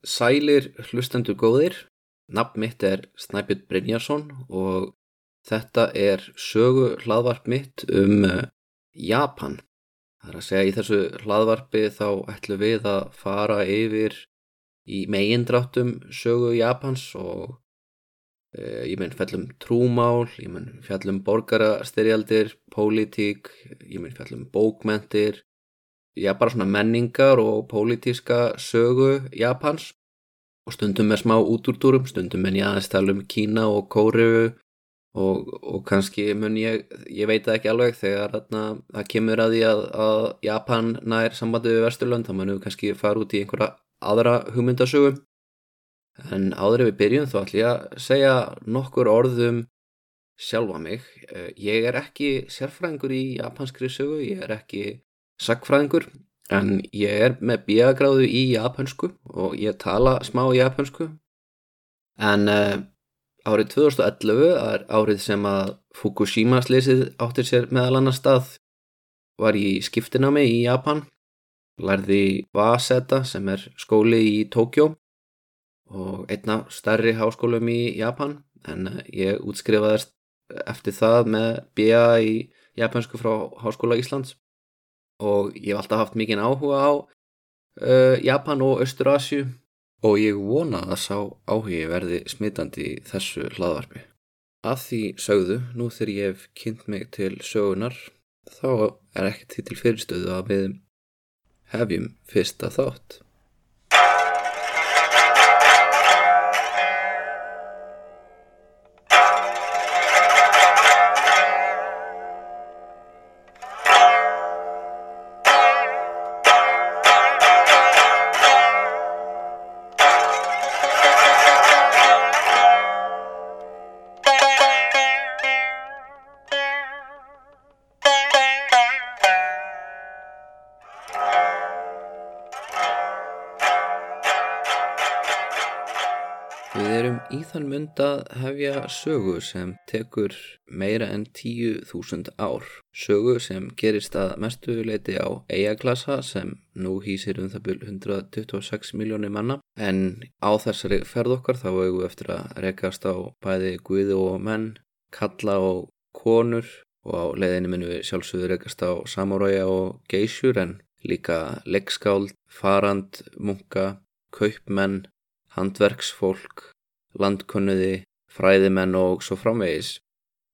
Sælir hlustendur góðir, nafn mitt er Snæbjörn Brynjarsson og þetta er sögu hlaðvarp mitt um uh, Japan. Það er að segja í þessu hlaðvarpi þá ætlum við að fara yfir í megindráttum sögu Japans og uh, ég mun fjallum trúmál, ég mun fjallum borgarastyrjaldir, pólitík, ég mun fjallum bókmentir, já bara svona menningar og pólitíska sögu Japans. Og stundum með smá útúrdúrum, stundum menn ég aðeins tala um Kína og Kóriðu og, og kannski mun ég, ég veit það ekki alveg þegar það kemur að því að, að Japan nær sambandi við Vesturlönd þá munum við kannski fara út í einhverja aðra hugmyndasögu. En áður ef við byrjum þá ætlum ég að segja nokkur orðum sjálfa mig. Ég er ekki sérfræðingur í japanskri sögu, ég er ekki sagfræðingur en ég er með bíagráðu í japansku og ég tala smá japansku en uh, árið 2011 er árið sem að Fukushima slesið áttir sér meðal annar stað var ég skiptinámi í Japan lærði Vaseta sem er skóli í Tókjó og einna starri háskólum í Japan en uh, ég útskrifaðist eftir það með BA í japansku frá Háskóla Íslands og ég hef alltaf haft mikinn áhuga á uh, Japan og Östurasju og ég vona að sá áhugi verði smitandi í þessu hlaðvarpi. Að því sögðu, nú þegar ég hef kynnt mig til sögunar, þá er ekkert því til fyrirstöðu að við hefjum fyrsta þátt. Mund að hefja sögu sem tekur meira en 10.000 ár. Sögu sem gerist að mestu leiti á eigaklassa sem nú hýsir um það byrj 126 miljónir manna. En á þessari ferð okkar þá eigum við eftir að rekast á bæði guði og menn, kalla og konur og á leiðinu minnum við sjálfsögðu rekast á samuræja og geysjur en líka leggskáld, farand, munka, kaupmenn, handverksfólk, landkunniði, fræðimenn og svo framvegis.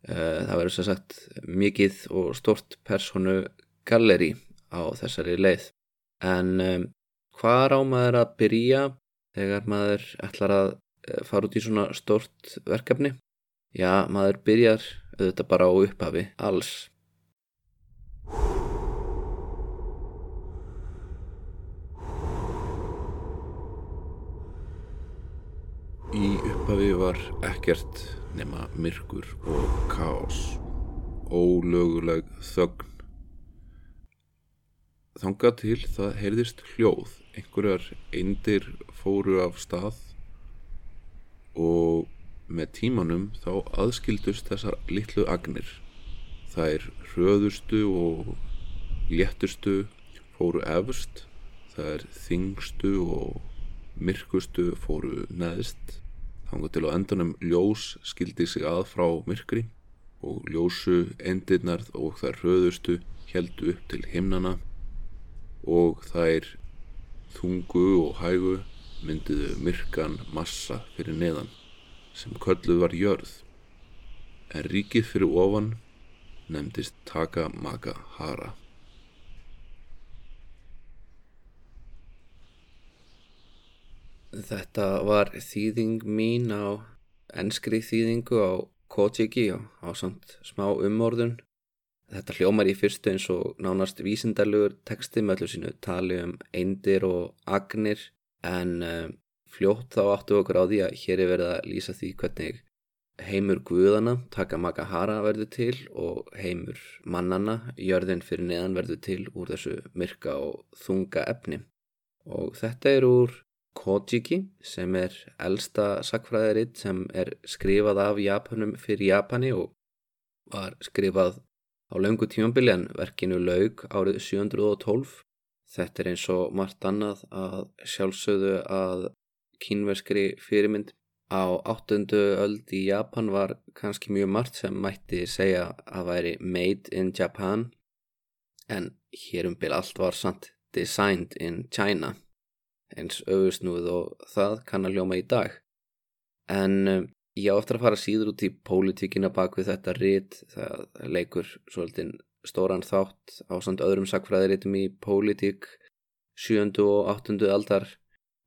Það verður sem sagt mikið og stort personu galleri á þessari leið. En um, hvað á maður að byrja þegar maður ætlar að fara út í svona stort verkefni? Já, maður byrjar auðvitað bara á upphafi, alls. Í upphafi var ekkert nema myrkur og kaos, ólöguleg þögn. Þangað til það heyrðist hljóð, einhverjar eindir fóru af stað og með tímanum þá aðskildust þessar litlu agnir. Er hröðustu og léttustu fóru efst, er þingstu og myrkustu fóru neðst þangar til á endanum ljós skildi sig að frá myrkri og ljósu endirnar og þær hröðustu heldu upp til himnana og þær þungu og hægu myndiðu myrkan massa fyrir neðan sem kölluð var jörð. En ríkið fyrir ofan nefndist Takamagahara Þetta var þýðing mín á enskri þýðingu á Kojiki á, samt smá umorðun. Þetta hljómar í fyrstu eins og nánast vísindarlegur texti með öllu sínu tali um eindir og agnir en um, fljótt þá áttu okkur á því að hér er verið að lýsa því hvernig heimur guðana Takamagahara verður til og heimur mannana jörðin fyrir neðan verður til úr þessu myrka og þunga efni. Og þetta er úr Kojiki sem er elsta sakfræðiritt sem er skrifað af Japanum fyrir Japani og var skrifað á laungu tímambili en verkinu laug árið 712. Þetta er eins og margt annað að sjálfsögðu að kínverskri fyrirmynd. Á áttundu öld í Japan var kannski mjög margt sem mætti segja að væri made in Japan en hér um byl allt var samt designed in China eins auðusnúð og það kann að ljóma í dag. En um, ég áttur að fara síður út í pólitíkina bak við þetta rít, það leikur svolítið stóran þátt á samt öðrum sakfræðiritum í pólitík sjöndu og áttundu aldar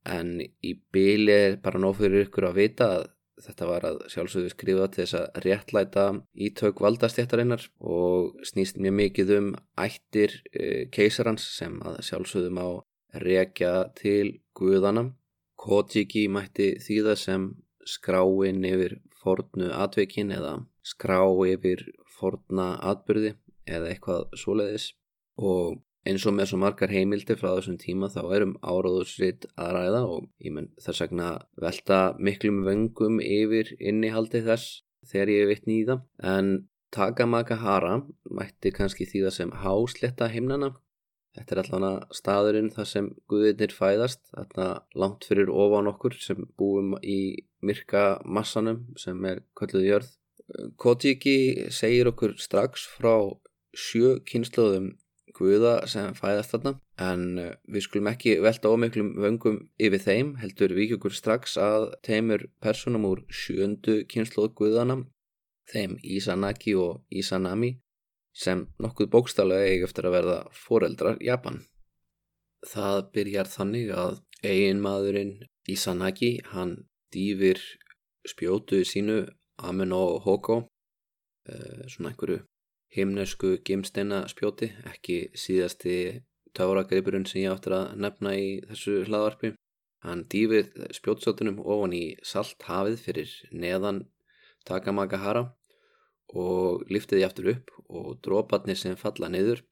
en í byli er bara nóg fyrir ykkur að vita að þetta var að sjálfsögðu skrifa til þess að réttlæta ítök valdastjættarinnar og snýst mjög mikið um ættir e, keisarans sem að sjálfsögðu má rekja til guðana. Kotiki mætti þýða sem skráin yfir fornu atveikin eða skrá yfir forna atbyrði eða eitthvað svoleiðis. Og eins og með svo margar heimildi frá þessum tíma þá erum áráðursrit að ræða og ég menn þess vegna velta miklum vöngum yfir innihaldi þess þegar ég vittni í það. En Takamagahara mætti kannski það sem hásletta himnana þetta er allavega staðurinn þar sem guðirnir fæðast þarna langt fyrir ofan okkur sem búum í myrka massanum sem er kölluð jörð. Kotiki segir okkur strax frá sjö kynnslóðum guða sem fæðast þarna en eh, við skulum ekki velta ómiklum vöngum yfir þeim heldur við okkur strax að teimur personum úr sjöndu kynnslóð guðana þeim Isanaki og Isanami sem nokkuð bókstallega eigi eftir að verða foreldrar Japan. Það byrjar þannig að eiginmaðurinn Isanaki hann dýfir spjótu sínu Amen og Hoko eh, svona einhverju himnesku gimsteina spjóti, ekki síðasti táragripurinn sem ég áttur að nefna í þessu hlaðvarpi. Hann dýfir spjótsjóttunum ofan í salt hafið fyrir neðan Takamagahara og liftið því aftur upp og dróparnir sem falla niður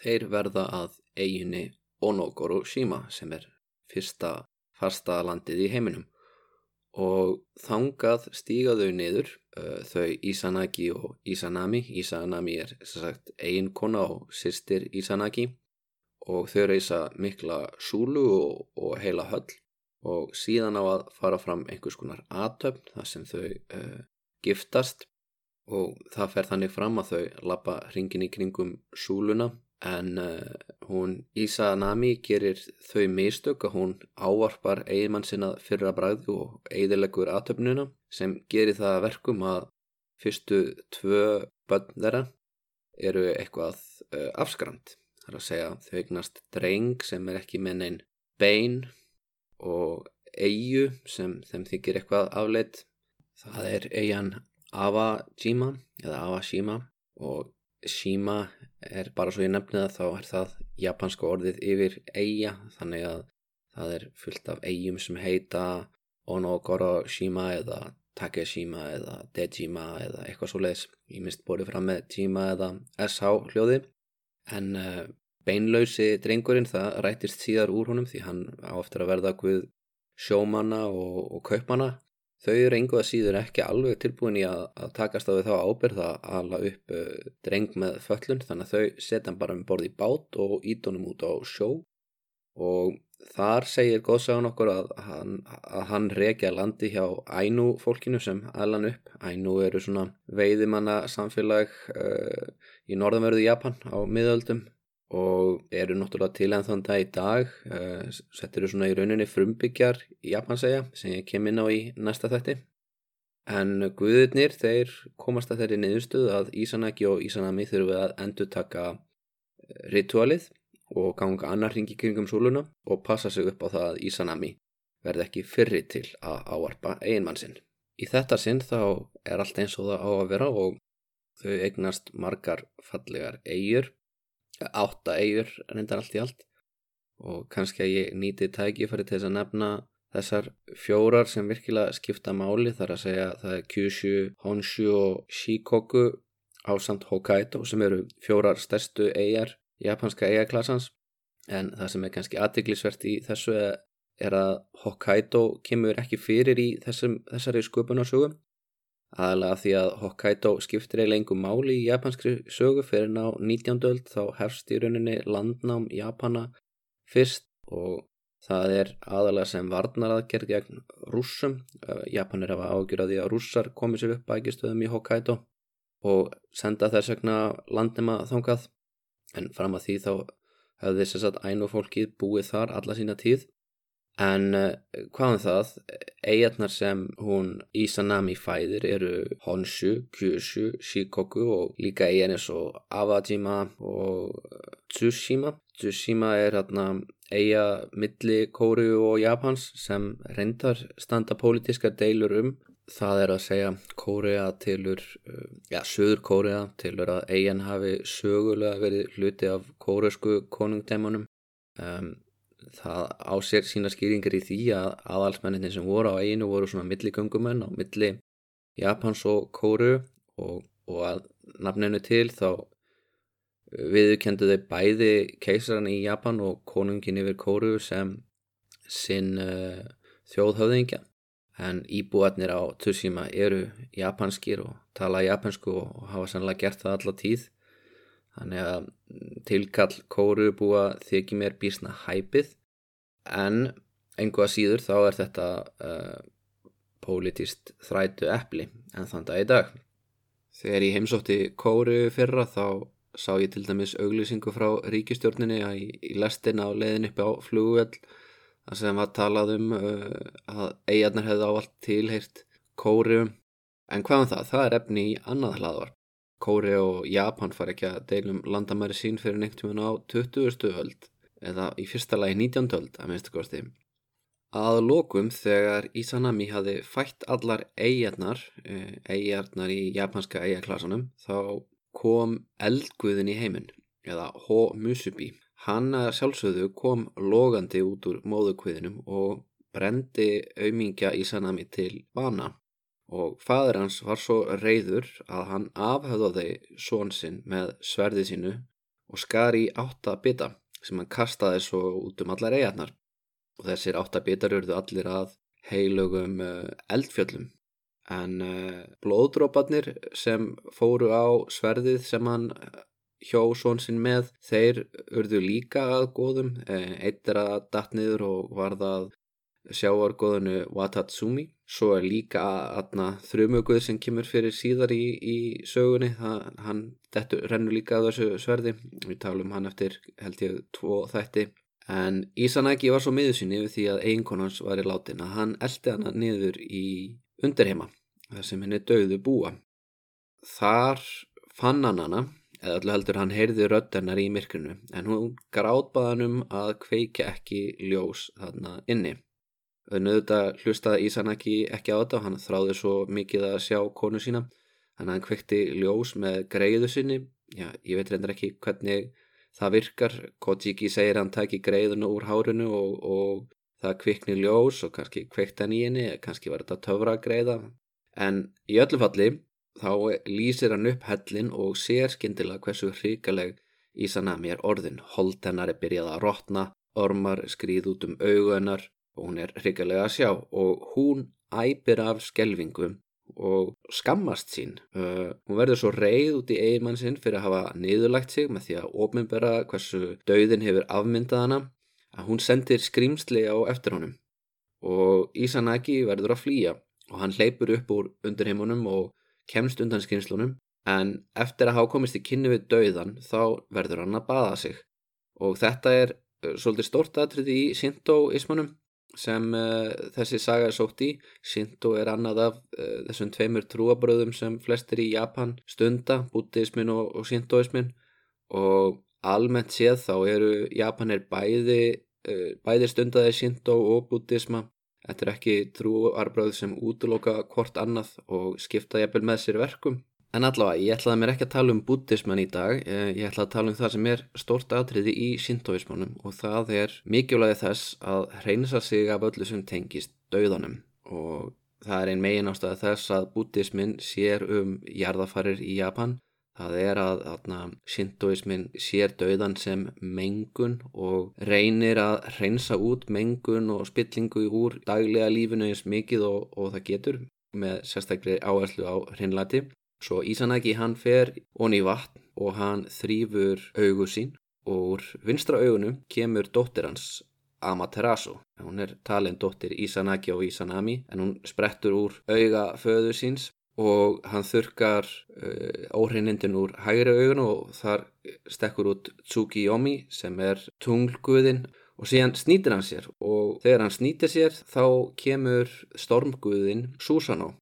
þeir verða að eiginni Onogoro-shima sem er fyrsta fasta landið í heiminum. Og þangað stíga þau niður uh, þau Isanagi og Isanami Isanami er sagt ein kona og sýstir Isanagi og þau reysa mikla súlu og, og heila höll. Og síðan á að fara fram einhvers konar aðtöfn þar sem þau uh, giftast og það fer þannig fram að þau lappa hringin í kringum súluna en uh, hún Ísa Nami gerir þau mistök að hún ávarpar eiginmann sinna fyrra bræðu og eidilegur aðtöfnuna sem gerir það verkum að fyrstu tvö bönn þeirra eru eitthvað uh, afskrand. Það er að segja þau eignast dreng sem er ekki með neinn bein og eigu sem þeim þykir eitthvað afleitt það er eigin Avajima eða Avashima og Shima er bara svo ég nefni það þá er það japanska orðið yfir eiga þannig að það er fullt af eigjum sem heita Onogoro Shima eða Takeshima eða Dejima eða eitthvað svo leiðis ég mist bórið fram með Jima eða SH hljóði. En uh, beinlausi drengurinn það rætist síðar úr honum því hann áftur að verða guð sjómanna og, og kaupmanna Þau eru einhvað síður ekki alveg tilbúin í að, að takast á því þá ábyrð að ala upp uh, dreng með föllun þannig að þau setja hann bara um borð í bát og ídónum út á sjó og þar segir góðsagan okkur að hann, hann reykja landi hjá ænu fólkinu sem aðlan upp. Ænu eru svona veiðimanna samfélag uh, í norðanverðu Japan á miðöldum og eru náttúrulega til enn þann dag í dag uh, settir þú svona í rauninni frumbyggjar í Japansæja sem ég kem inn á í næsta þætti en guðurnir þeir komast að þeirri niðurstuð að Ísanaki og Ísanami þurfum við að endur taka eh, ritualið og ganga annar ringi kringum súluna og passa sig upp á það að Ísanami verði ekki fyrri til að áarpa einmann sinn. Í þetta sinn þá er allt eins og það á að vera og þau eignast margar fallegar eigur átta eigur reyndar allt í allt. Og kannski að ég nýti tækifæri til þess að nefna þessar fjórar sem virkilega skipta máli. Þar að segja það er Kyushu, Honshu og Shikoku á samt Hokkaido sem eru fjórar stærstu eigar japanska eigaklassans en það sem er kannski aðdeglisvert í þessu er að Hokkaido kemur ekki fyrir í þessum, þessari sköpunarsögum aðalega því að Hokkaido skiptir eiginlega engum máli í japanskri sögu fyrir ná 19. öld þá hefst í rauninni landnám Japana fyrst og Það er aðalega sem varnaraðgerð gegn rússum. Japanir hafa ágjörði að rússar komið sér upp bækistöðum í Hokkaido og senda þess vegna landnema þangað. En fram að því þá hefði þess að ænu fólkið búið þar alla sína tíð. En hvaðan um það, eigarnar sem hún Isanami fæðir eru Honshu, Kyushu, Shikoku og líka eigarnir svo Awajima og Tsushima. Tsushima er hérna eiga milli Kóru og Japans sem reyndar standa pólitískar deilur um. Það er að segja Kórea tilur, uh, já, söður Kórea tilur að eigin hafi sögulega verið hluti af kóresku konungdæmanum. Um, það á sér sína skýringar í því að aðalsmenninni sem voru á eiginu voru svona milligöngumenn á milli Japans og Kóru og, og að nafninu til þá viðkendu þau bæði keisaran í Japan og konungin yfir Kóru sem sinn uh, þjóðhöfðingja. En íbúatnir á Tsushima eru japanskir og tala japansku og hafa sannlega gert það alla tíð. Þannig að tilkall Kóru búa þykir mér bísna hæpið en einhvað síður þá er þetta uh, pólitist þrætu eppli en þann dag í dag þegar ég heimsótti Kóru fyrra þá sá ég til dæmis auglýsingu frá ríkistjórninni að í, lestin á leiðin uppi á flugveld þar sem var talað um uh, að eigarnar hefði ávalt tilheirt Kóri en hvað um það? Það er efni í annað hlaðvarp. Kóri og Japan far ekki að deilum landamæri sín fyrir neitt tjóðan á 20. öld eða í fyrsta lagi 19. öld að minnstu kosti. Að lokum þegar Isanami hafi fætt allar eigarnar, eigarnar í japanska eigarklasanum þá kom eldguðin í heiminn, eða Ho-Musubi. Hann sjálfsögðu kom logandi út úr móðukviðinum og brendi aumingja í Sanami til bana og fadur hans var svo reyður að hann afhauðaði són sinn með sverði sínu og skar í átta bita sem hann kastaði svo út um allar eigarnar og þessir átta bitar urðu allir að heilugum eh, eldfjöllum. En uh, blóðdróparnir sem fóru á sverðið sem hann eh, hjó svon sinn með þeir urðu líka að góðum eh, eitt er að datt niður og varðað sjáargóðinu Watatsumi svo er líka aðna þrjumöguð sem kemur fyrir síðar í, í sögunni það, hann dettur, rennur líka að þessu sverði við talum hann eftir held ég tvo þætti en Ísanæki var svo miður sín yfir því að einkonans var í látin að hann eldi hana niður í undirheima þar sem henni döðu búa. Þar fann hann hana, eða allir heldur hann heyrði röddernar í myrkrinu, en hún gráðbaðan um að kveika ekki ljós þarna inni. Nauðvitað hlustaði Ísanaki ekki á þetta og hann þráði svo mikið að sjá konu sína, þannig að hann kvekti ljós með greiðu sinni. Já, ég veit reyndar ekki hvernig það virkar. Kojiki segir hann taki greiðunu úr hárunu og, og það kvikni ljós og kannski kvekti hann í henni, kannski var þetta töfra greiða, En í öllu falli þá lýsir hann upp hellin og sér skindilega hversu hrigaleg Ísanami er orðin. Holt hennar er byrjað að rótna, ormar skrýð út um augunar og hún er hrigalega að sjá. Og hún æpir af skelvingu og skammast sín. Uh, hún verður svo reið út í eiginmann sinn fyrir að hafa niðurlagt sig með því að ofminbera hversu dauðin hefur afmyndað hana að hún sendir skrýmsli á eftir honum. Og Ísanagi verður að flýja og hann hleypur upp úr undirheimunum og kemst undan skynslunum en eftir að hafa komist í kynni við dauðan þá verður hann að baða sig. Og þetta er uh, svolítið stort aðtrið í Shinto-ismunum sem uh, þessi saga er sótt í. Shinto er annað af uh, þessum tveimur trúabröðum sem flestir í Japan stunda, buddhismin og, og Shinto-ismin. Og almennt séð þá eru Japanir bæði, uh, bæði stundaði Shinto og buddhisma Þetta er ekki trúarbröð sem útloka hvort annað og skipta jæfnvel með sér verkum. En allavega, ég ætlaði mér ekki að tala um buddhisman í dag, eh, ég ætlaði að tala um það sem er stort aðtriði í sintoismannum og það er mikilvægi þess að hreinsa sig af öllu sem tengist dauðanum. Og það er ein megin ástæði þess að buddhismin sér um jarðafarir í Japan. Það er að, shintoismin sér döðan sem mengun og reynir að reynsa út mengun og spillingu úr daglega lífinu eins mikið og, og það getur með sérstaklega áherslu á hreinlæti. Svo Ísanæki hann fer onni í vatn og hann þrýfur augu sín og úr vinstra augunum kemur dóttir hans Amaterasu. Hún er talin dóttir Isanagi og Isanami en hún sprettur úr auga föðu síns og hann þurkar uh, óhreinindin úr hægri augun og þar stekkur út Tsukiyomi sem er tunglguðin og síðan snýtir hann sér og þegar hann snýtir sér þá kemur stormguðin Susanoo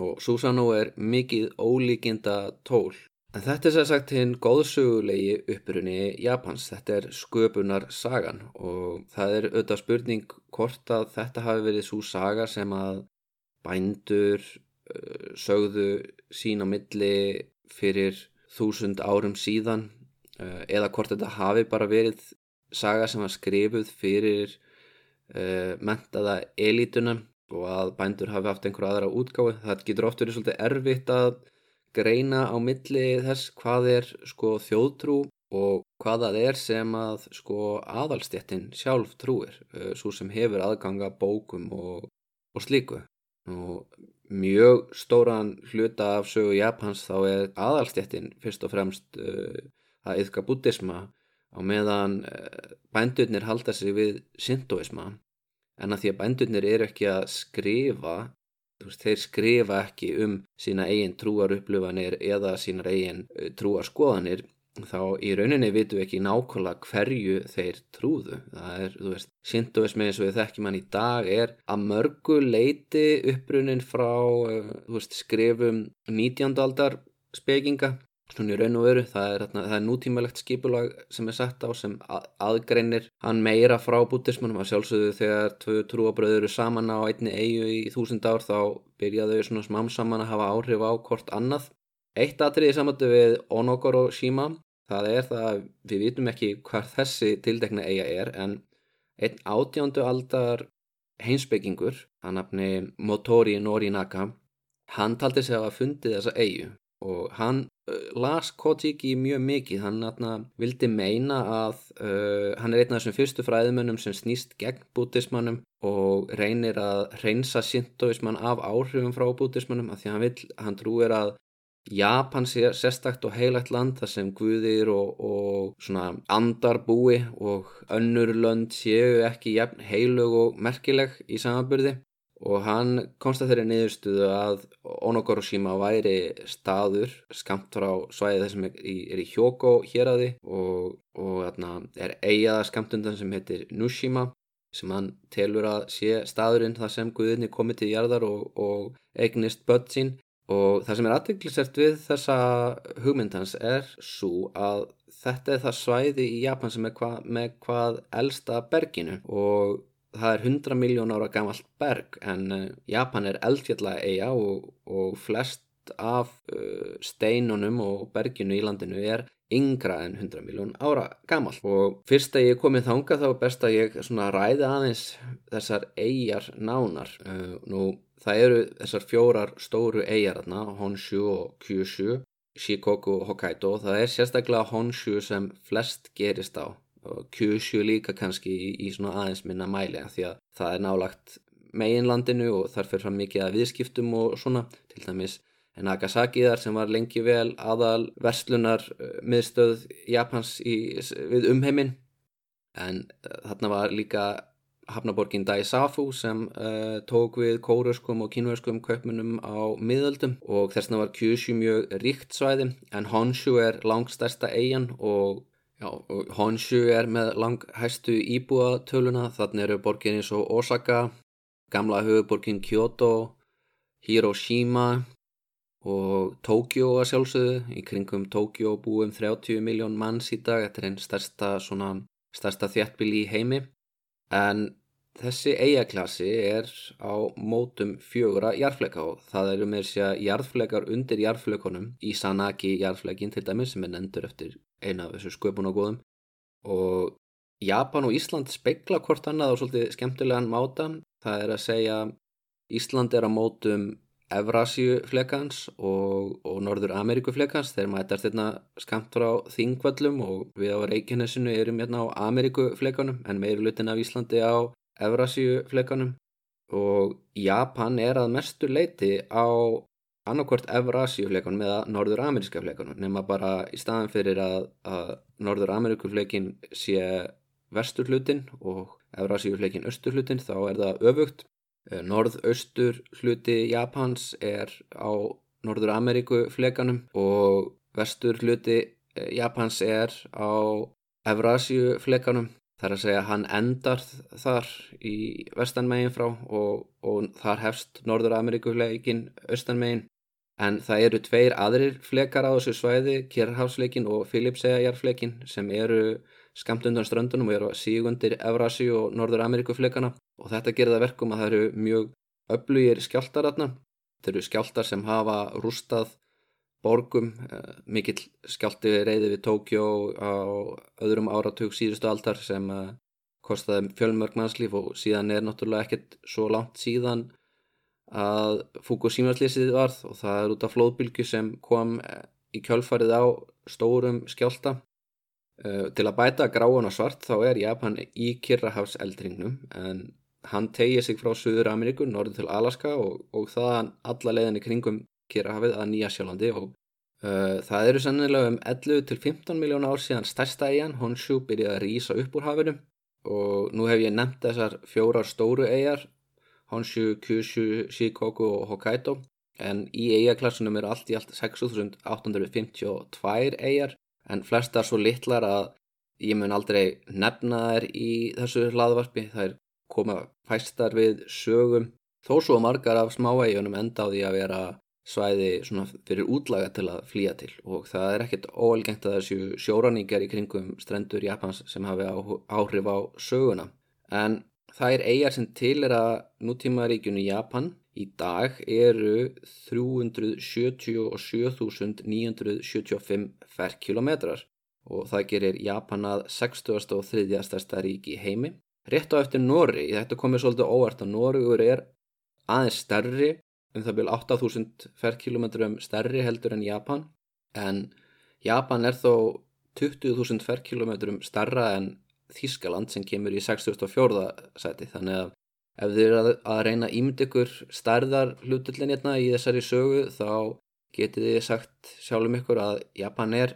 og Susanoo er mikið ólíkinda tól. En þetta er sér sagt hinn góðsögulegi upprunni Japans, þetta er sköpunar sagan og það er auðvitað spurning hvort að þetta hafi verið svo saga sem að bændur uh, sögðu sín á milli fyrir þúsund árum síðan uh, eða hvort þetta hafi bara verið saga sem var skrifuð fyrir uh, mentaða elitunum og að bændur hafi haft einhverja aðra útgáfi. Það getur oft verið svolítið erfitt að greina á milli þess hvað er sko þjóðtrú og hvað það er sem að sko aðalstéttin sjálf trúir, uh, svo sem hefur aðganga bókum og, og slíku. Og mjög stóran hluta af sögu Japans þá er aðalstéttin fyrst og fremst uh, að yfka buddhisma á meðan uh, bændurnir halda sig við sintoisma en að því að bændurnir eru ekki að skrifa veist, þeir skrifa ekki um sína eigin trúar upplifanir eða sína eigin uh, trúar skoðanir þá í rauninni vitum við ekki nákvæmlega hverju þeir trúðu það er, þú veist, sintoismi eins og við þekkjum hann í dag er að mörgu leiti upprunin frá uh, þú veist, skrifum 19. aldar spekinga svona í raun og veru, það er, það er nútímalegt skipulag sem er sett á sem aðgreinir hann meira frá bútismannum að sjálfsögðu þegar tvö trúabröður eru saman á einni eigu í þúsund ár þá byrjaðu svona smám saman að hafa áhrif á hvort annað. Eitt atriði samöndu við Onogoro Shima, það er það að við vitum ekki hvað þessi tildekna eiga er en einn átjándu aldar heimsbyggingur, hann nafni Motori Norinaka, hann taldi sig að hafa fundið þessa eigu og hann las Kotiki mjög mikið, hann atna, vildi meina að uh, hann er einn af þessum fyrstu fræðumönnum sem snýst gegn bútismannum og reynir að reynsa sintoismann af áhrifum frá bútismannum af því hann vil, hann trúir að Japan sé sérstakt og heilagt land þar sem guðir og, og svona andar búi og önnur lönd séu ekki heilug og merkileg í samanbyrði og hann komst að þeirri niðurstuðu að Onogoroshima væri staður skamt frá svæði þessum er í, í Hyogo héræði og, og þarna, er eigaða skamt undan sem heitir Nushima sem hann telur að sé staðurinn þar sem Guðinni komið til jarðar og, og eignist börn sín. Og það sem er aðdeglisert við þessa hugmyndans er svo að þetta er það svæði í Japan sem er hva, með hvað elsta berginu. Og það er 100 miljón ára gamalt berg en uh, Japan er eldfjalla eiga og, og flest af uh, steinunum og berginu í landinu er yngra en 100 miljón ára gamalt. Og fyrst að ég komið þanga þá er best að ég ræði aðeins þessar eigjar nánar. Uh, nú það eru þessar fjórar stóru eigjar Honshu og Kyushu Shikoku og Hokkaido. Það er sérstaklega Honshu sem flest gerist á og Kyushu líka kannski í, í svona aðeins minna mæli því að það er nálagt meginlandinu og þar fyrir fram mikið að viðskiptum og svona til dæmis Nagasaki þar sem var lengi vel aðal verslunar uh, miðstöð Japans í, við umheimin en uh, þarna var líka hafnaborgin Daisafu sem uh, tók við kóruskum og kínverskum kaupmunum á miðöldum og þess vegna var Kyushu mjög ríkt svæði en Honshu er langstærsta eigin og Já, og Honshu er með langhæstu íbúatöluna, þannig eru borgin eins og Osaka, gamla höfuborgin Kyoto, Hiroshima og Tókjó að sjálfsögðu. Í kringum Tókjó búum 30 miljón manns í dag, þetta er einn stærsta, stærsta þjættbíl í heimi. En þessi eigaklasi er á mótum fjögura jarðfleika og það eru með þess að jarðfleikar undir jarðfleikonum í Sanaki jarðfleikin til dæmis sem er nendur eftir eina af þessu sköpun og Japan og Ísland speikla hvort annað á svolítið skemmtilegan máta það er að segja Ísland er á mótum Evrasíu flekans og, og Norður Ameríku flekans. Þeir mætast hérna skamt frá þingvallum og við á Reykjanesinu erum hérna á Ameríku flekanum en meiri lutin af Íslandi á Evrasíu flekanum. Og Japan er að mestu leiti á annarkvort Evrasíufleikunum eða Norður-Ameríska fleikunum nema bara í staðan fyrir að, að Norður-Ameríkufleikin sé vestur hlutin og Eurasíu fleikin austur hlutin þá er það öfugt. Norð-austur hluti Japans er á Norður Ameríku fleikanum og vestur hluti Japans er á Eurasíu fleikanum. Það er að segja hann endar þar í vestanmegin frá og, og þar hefst Norður Ameríku fleikin austanmegin. En það eru tveir aðrir flekar á þessu svæði, Kjerrhafsfleikin og Filipsæjarfleikin sem eru skamt undan ströndunum og eru sígundir Evrasi og Norður Ameríkufleikana og þetta gerir það verkum að það eru mjög öflugir skjáltar aðna. Þetta eru skjáltar sem hafa rústað borgum, eh, mikill skjálti reyði við Tókjó á öðrum áratug síðustu aldar sem eh, kostiði fjölmörg mannslíf og síðan er náttúrulega ekkert svo langt síðan að Fukushima-slýsið varð og það er út af flóðbylgu sem kom eh, í kjölfarið á stórum skjálta. Uh, til að bæta gráan og svart þá er Japan í Kirrahafs eldringnum en hann tegið sig frá Suður Ameríku, norður til Alaska og, og það alla leiðinni kringum Kirrahafið að Nýja Sjálandi og uh, það eru sannilega um 11 til 15 miljón ár síðan stærsta eigin, Honshu, byrjaði að rýsa upp úr hafinu og nú hef ég nefnt þessar fjórar stóru eigjar Honshu, Kyushu, Shikoku og Hokkaido. En í eigaklassunum eru allt í allt 6852 eigjar en flestar svo litlar að ég mun aldrei nefna þær í þessu hlaðvarpi. Þær koma fæstar við sögum. Þó svo margar af smáægjunum enda á því að vera svæði fyrir útlaga til að flýja til. Og það er ekkert óelgengt að þessu sjóraningar í kringum strendur Japans sem hafi áhrif á söguna. En Það er eigjar sem til er að nútímaríkjunu Japan í dag eru 377.975 ferrkilometrar og það gerir Japan að 60. og 3. stærsta ríki í heimi. Rétt á eftir Nóri, þetta komir svolítið óvart að Nóriður er aðeins stærri, um það byrjum 8.000 ferrkilometrum stærri heldur en Japan en Japan er þó 20.000 ferrkilometrum starra en Þískaland sem kemur í 64. seti þannig að ef þið eru að reyna ímynd ykkur stærðar hlutullin hérna í þessari sögu þá getið þið sagt sjálfum ykkur að Japan er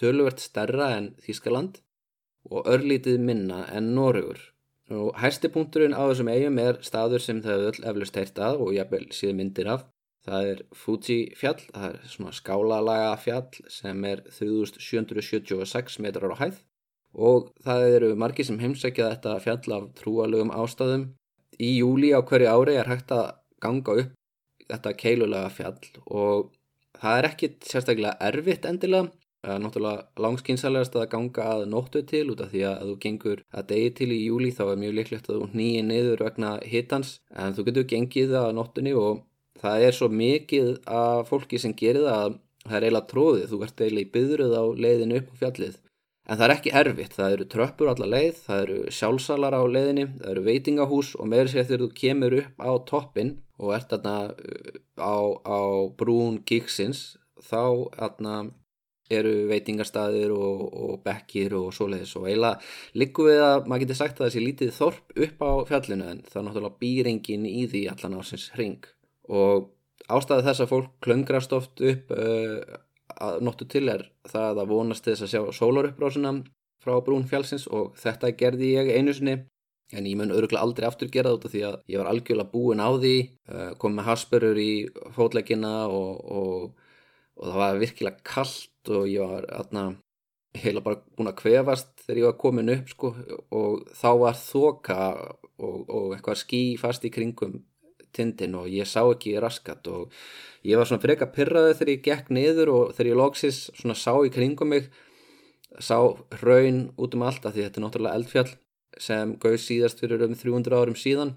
töluvert stærra en Þískaland og örlítið minna en Noregur. Og hæsti punkturinn á þessum eigum er staður sem það hefur öll eflust heirt að og jafnvel síðu myndir af. Það er Fuji fjall, það er svona skálalaga fjall sem er 3776 metrar á hæð og það eru margi sem heimsækja þetta fjall af trúalögum ástæðum. Í júli á hverju ári er hægt að ganga upp þetta keilulega fjall og það er ekkit sérstaklega erfitt endilega. Það er náttúrulega langskynsalegast að ganga að nóttu til út af því að þú gengur að degi til í júli þá er mjög líklegt að þú nýji niður vegna hittans en þú getur gengið að nóttunni og það er svo mikið að fólki sem gerir það að það er eiginlega tróðið, þú ert eiginlega í byðruð á leiðinu upp á fjallið En það er ekki erfitt, það eru tröppur allar leið, það eru sjálfsalar á leiðinni, það eru veitingahús og meður sér þegar þú kemur upp á toppin og ert þarna uh, á, á brún gíksins, þá þarna, eru veitingarstaðir og, og bekkir og svoleiðis. Og eiginlega liggum við að maður getur sagt að þessi lítið þorp upp á fjallinu en það er náttúrulega býringin í því allan ásins hring. Og ástæði þess að fólk klöngrast oft upp uh, að nóttu til er það að vonast þess að sjá sólaruppbrásuna frá brún fjálsins og þetta gerði ég einu sinni. En ég mun öruglega aldrei aftur gera þetta því að ég var algjörlega búin á því eh, kom með hasperur í fótleggina og, og, og það var virkilega kallt og ég var atna, heila bara búin að kvefast þegar ég var komin upp sko, og þá var þoka og, og eitthvað skí fast í kringum tindin og ég sá ekki raskat og ég var svona freka pyrraði þegar ég gekk niður og þegar ég lóksis svona sá í kringum mig sá raun út um allt af því þetta er náttúrulega eldfjall sem gauð síðast fyrir um 300 árum síðan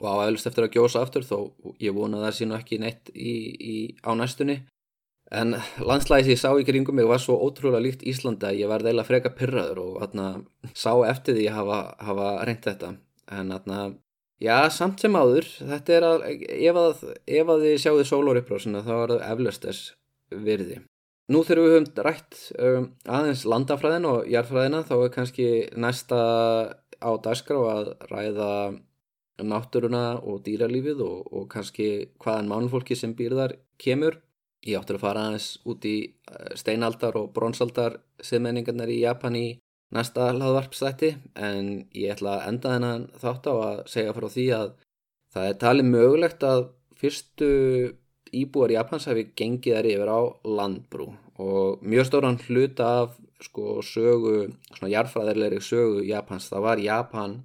og á aðlust eftir að gjósa aftur þó ég vona það sé nú ekki neitt í, í, á næstunni. En landslæði sem ég sá í kringum mig var svo ótrúlega líkt Íslanda að ég var deila freka pyrraður og atna, sá eftir því að hafa, hafa reynd þetta. En atna, Já, samt sem áður, þetta er að, ef að, ef að þið sjáðu sólóriðbrásina þá er það eflaust þess virði. Nú þegar við höfum rætt um, aðeins landafræðin og jarðfræðina þá er kannski næsta á dagskrá að ræða náttúruna og dýralífið og, og kannski hvaðan mánfólki sem býrðar kemur. Ég áttur að fara aðeins út í eh, steinaldar og bronsaldar siðmenningarnar í Japani næsta hlaðvarpstætti en ég ætla að enda þennan þátt á að segja frá því að það er talið mögulegt að fyrstu íbúar Japans hafi gengið þær yfir á landbrú og mjög stóran hluta af sko sögu, svona jarfræðilegri sögu Japans, það var Japan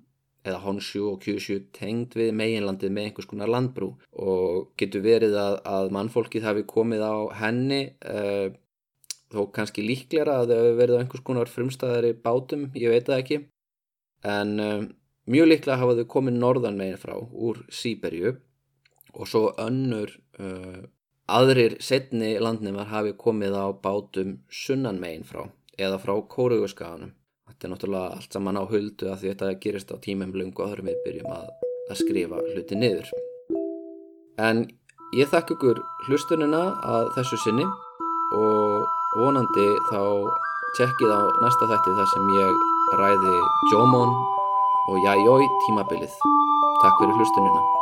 eða Honshu og Kyushu tengd við meginlandið með einhvers konar landbrú og getur verið að, að mannfólkið hafi komið á henni uh, þó kannski líklæra að þau hefur verið á einhvers konar frumstæðari bátum, ég veit það ekki en uh, mjög líklega hafa þau komið norðan meginn frá úr Sýberju og svo önnur uh, aðrir setni landnumar hafi komið á bátum sunnan meginn frá eða frá kóruguskaganum. Þetta er náttúrulega allt saman á huldu að þetta gerist á tímum lungu og þurfum við byrjum að, að skrifa hluti niður. En ég þakk ykkur hlustunina að þessu sinni og vonandi þá tjekkið á næsta þætti þar sem ég ræði Jómon og Jæjói tímabilið. Takk fyrir hlustunina.